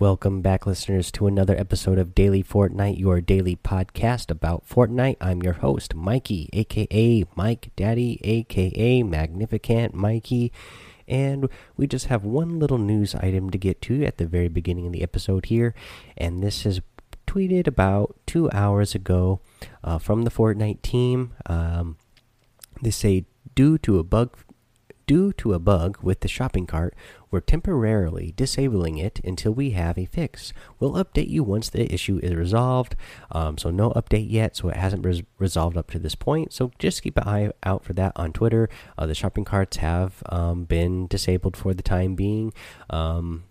Welcome back, listeners, to another episode of Daily Fortnite, your daily podcast about Fortnite. I'm your host, Mikey, aka Mike Daddy, aka Magnificent Mikey. And we just have one little news item to get to at the very beginning of the episode here. And this is tweeted about two hours ago uh, from the Fortnite team. Um, they say, due to a bug Due to a bug with the shopping cart, we're temporarily disabling it until we have a fix. We'll update you once the issue is resolved. Um, so, no update yet, so it hasn't res resolved up to this point. So, just keep an eye out for that on Twitter. Uh, the shopping carts have um, been disabled for the time being. Um,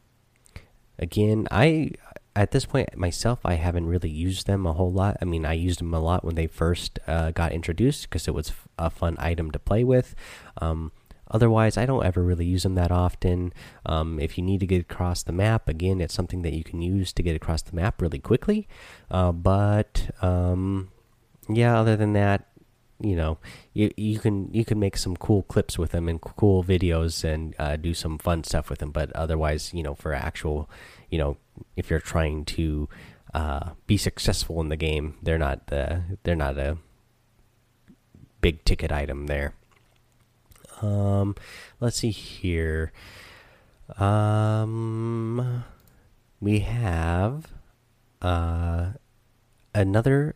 again, I at this point myself i haven't really used them a whole lot i mean i used them a lot when they first uh, got introduced because it was a fun item to play with um, Otherwise, I don't ever really use them that often. Um, if you need to get across the map, again, it's something that you can use to get across the map really quickly. Uh, but um, yeah, other than that, you know, you you can you can make some cool clips with them and cool videos and uh, do some fun stuff with them. But otherwise, you know, for actual, you know, if you're trying to uh, be successful in the game, they're not the they're not a big ticket item there. Um, let's see here. Um, we have uh another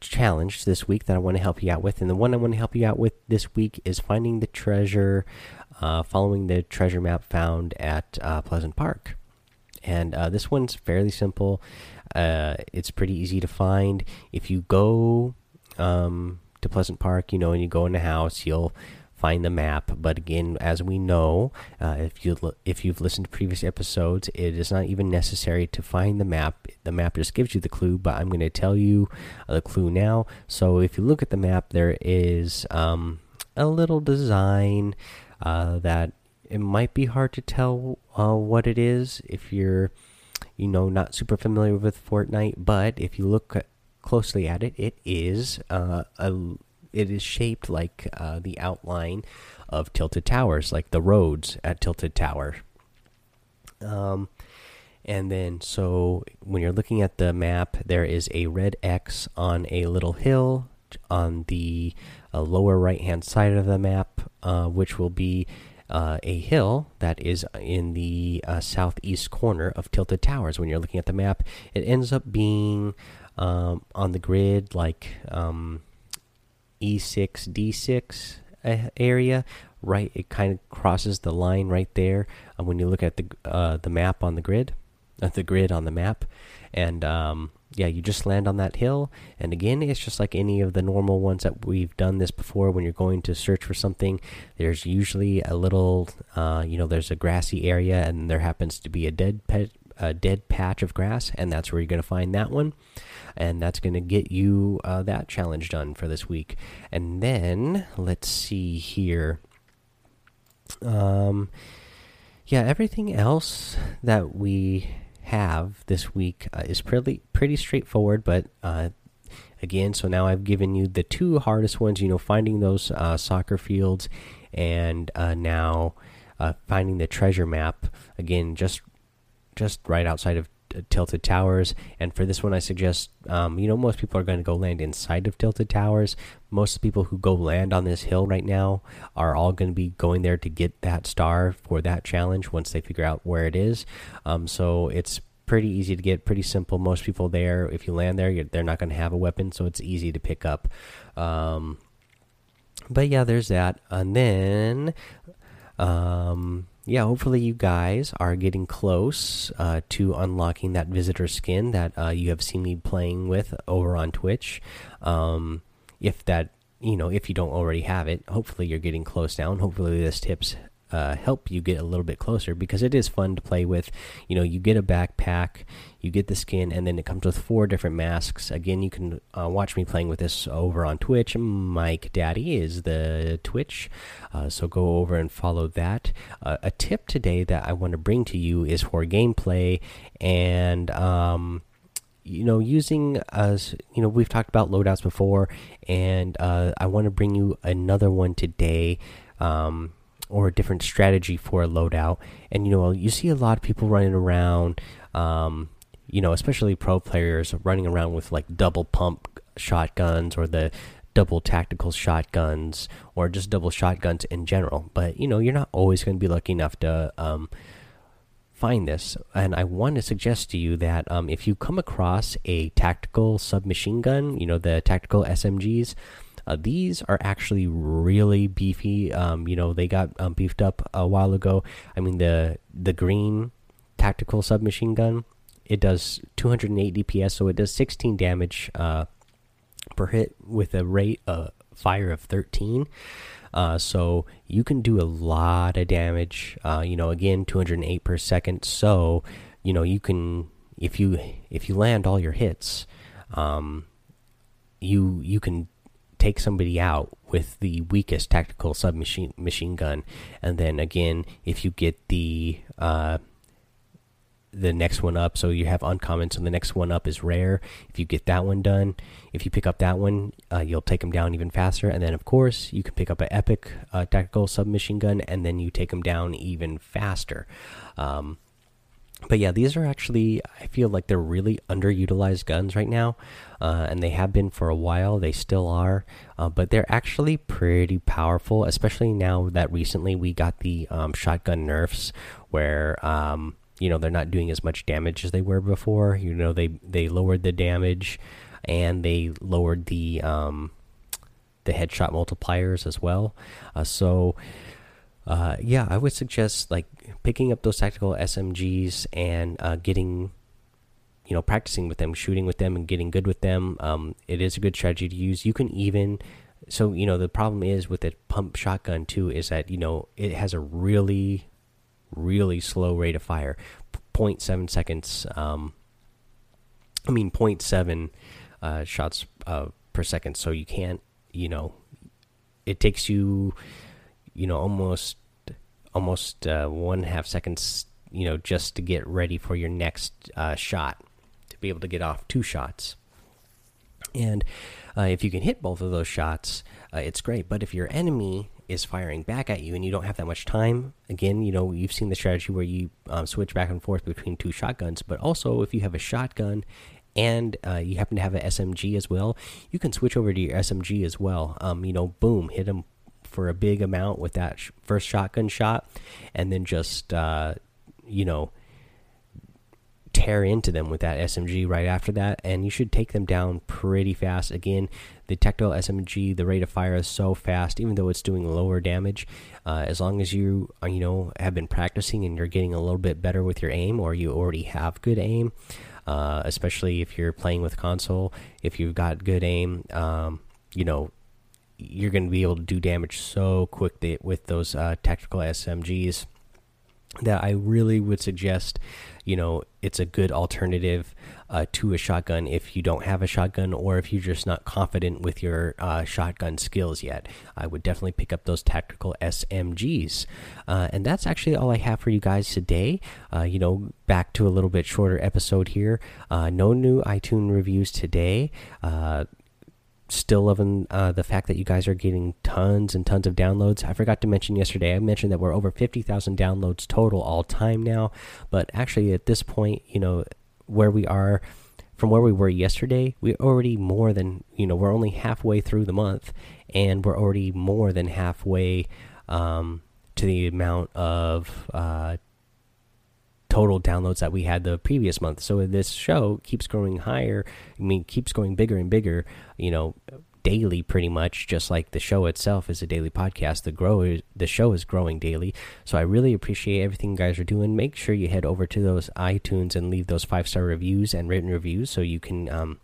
challenge this week that I want to help you out with, and the one I want to help you out with this week is finding the treasure, uh, following the treasure map found at uh, Pleasant Park. And uh, this one's fairly simple. Uh, it's pretty easy to find. If you go um, to Pleasant Park, you know, and you go in the house, you'll find the map. But again, as we know, uh, if you if you've listened to previous episodes, it is not even necessary to find the map. The map just gives you the clue. But I'm going to tell you uh, the clue now. So if you look at the map, there is um, a little design uh, that it might be hard to tell uh, what it is if you're you know not super familiar with Fortnite. But if you look closely at it, it is uh, a it is shaped like uh, the outline of Tilted Towers, like the roads at Tilted Tower. Um, and then so when you're looking at the map, there is a red X on a little hill on the uh, lower right hand side of the map, uh, which will be uh, a hill that is in the uh, southeast corner of Tilted Towers. When you're looking at the map, it ends up being um, on the grid like. Um, E6 D6 uh, area right it kind of crosses the line right there uh, when you look at the uh, the map on the grid uh, the grid on the map. And um, yeah you just land on that hill and again it's just like any of the normal ones that we've done this before. When you're going to search for something there's usually a little uh, you know there's a grassy area and there happens to be a dead pet a dead patch of grass and that's where you're going to find that one and that's going to get you uh, that challenge done for this week. And then let's see here. Um, yeah, everything else that we have this week uh, is pretty pretty straightforward, but uh, again, so now I've given you the two hardest ones. You know, finding those uh, soccer fields, and uh, now uh, finding the treasure map. Again, just just right outside of tilted towers. And for this one i suggest um, you know most people are going to go land inside of tilted towers. Most people who go land on this hill right now are all going to be going there to get that star for that challenge once they figure out where it is. Um, so it's pretty easy to get pretty simple. Most people there if you land there they're not going to have a weapon so it's easy to pick up. Um, but yeah there's that. And then um, yeah, hopefully you guys are getting close uh, to unlocking that visitor skin that uh, you have seen me playing with over on Twitch. Um, if that, you know, if you don't already have it, hopefully you're getting close now. And hopefully this tips uh, help you get a little bit closer because it is fun to play with. You know, you get a backpack, you get the skin, and then it comes with four different masks. Again, you can uh, watch me playing with this over on Twitch. Mike Daddy is the Twitch, uh, so go over and follow that. Uh, a tip today that I want to bring to you is for gameplay and. Um, you know, using as you know, we've talked about loadouts before, and uh, I want to bring you another one today. Um, or a different strategy for a loadout. And you know, you see a lot of people running around, um, you know, especially pro players running around with like double pump shotguns or the double tactical shotguns or just double shotguns in general. But you know, you're not always going to be lucky enough to um, find this. And I want to suggest to you that um, if you come across a tactical submachine gun, you know, the tactical SMGs. Uh, these are actually really beefy. Um, you know, they got um, beefed up a while ago. I mean, the the green tactical submachine gun, it does 208 DPS, so it does 16 damage uh, per hit with a rate of fire of 13. Uh, so you can do a lot of damage. Uh, you know, again, 208 per second. So you know you can if you if you land all your hits, um, you you can take somebody out with the weakest tactical submachine machine gun, and then again, if you get the uh, the next one up. So you have uncommon. So the next one up is rare. If you get that one done, if you pick up that one, uh, you'll take them down even faster. And then, of course, you can pick up an epic uh, tactical submachine gun, and then you take them down even faster. Um, but yeah, these are actually, I feel like they're really underutilized guns right now, uh, and they have been for a while. They still are, uh, but they're actually pretty powerful, especially now that recently we got the um, shotgun nerfs where. Um, you know they're not doing as much damage as they were before. You know they they lowered the damage and they lowered the um, the headshot multipliers as well. Uh, so uh, yeah, I would suggest like picking up those tactical SMGs and uh, getting you know practicing with them, shooting with them, and getting good with them. Um, it is a good strategy to use. You can even so you know the problem is with the pump shotgun too is that you know it has a really really slow rate of fire 0.7 seconds um, i mean 0.7 uh, shots uh, per second so you can't you know it takes you you know almost almost uh, half seconds you know just to get ready for your next uh, shot to be able to get off two shots. And uh, if you can hit both of those shots uh, it's great. But if your enemy is firing back at you and you don't have that much time again you know you've seen the strategy where you um, switch back and forth between two shotguns. But also if you have a shotgun and uh, you happen to have an smg as well you can switch over to your smg as well. Um, you know boom hit them for a big amount with that sh first shotgun shot and then just uh, you know tear into them with that SMG right after that, and you should take them down pretty fast. Again, the tactical SMG, the rate of fire is so fast, even though it's doing lower damage. Uh, as long as you uh, you know have been practicing and you're getting a little bit better with your aim, or you already have good aim, uh, especially if you're playing with console, if you've got good aim, um, you know you're going to be able to do damage so quickly with those uh, tactical SMGs that I really would suggest, you know, it's a good alternative uh, to a shotgun if you don't have a shotgun or if you're just not confident with your uh, shotgun skills yet. I would definitely pick up those tactical SMGs. Uh, and that's actually all I have for you guys today. Uh, you know, back to a little bit shorter episode here. Uh, no new iTunes reviews today uh, still loving uh, the fact that you guys are getting tons and tons of downloads. I forgot to mention yesterday. I mentioned that we're over fifty thousand downloads total all time now. But actually, at this point, you know where we are from where we were yesterday, we're already more than you know. We're only halfway through the month, and we're already more than halfway um, to the amount of uh, total downloads that we had the previous month. So this show keeps growing higher. I mean, keeps going bigger and bigger. You know, daily pretty much just like the show itself is a daily podcast. The grow the show is growing daily. So i really appreciate everything you guys are doing. Make sure you head over to those itunes and leave those five star reviews and written reviews so you can um,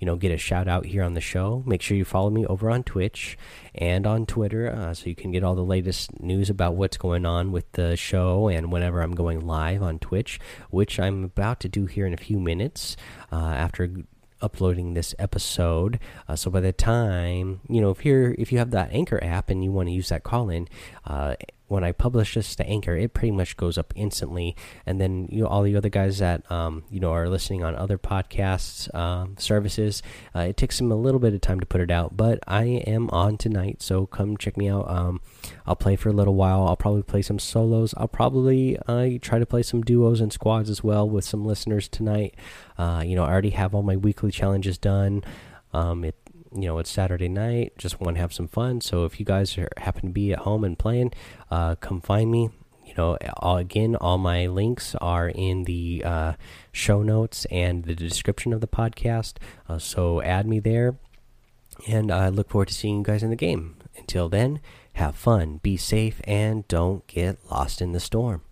you know get a shout out here on the show. Make sure you follow me over on twitch and on twitter uh, so you can get all the latest news about what's going on with the show and whenever i'm going live on twitch which i'm about to do here in a few minutes uh, after uploading this episode. Uh, so by the time you know, if you're if you have that Anchor app and you want to use that call in, uh, when I publish this to Anchor, it pretty much goes up instantly. And then you know all the other guys that um, you know are listening on other podcasts um, services, uh, it takes them a little bit of time to put it out. But I am on tonight, so come check me out. Um, I'll play for a little while. I'll probably play some solos. I'll probably uh, try to play some duos and squads as well with some listeners tonight. Uh, you know, I already have all my weekly challenges done. Um, it you know it's Saturday night. Just want to have some fun. So if you guys are, happen to be at home and playing, uh, come find me. You know, all, again, all my links are in the uh, show notes and the description of the podcast. Uh, so add me there, and I look forward to seeing you guys in the game. Until then, have fun, be safe, and don't get lost in the storm.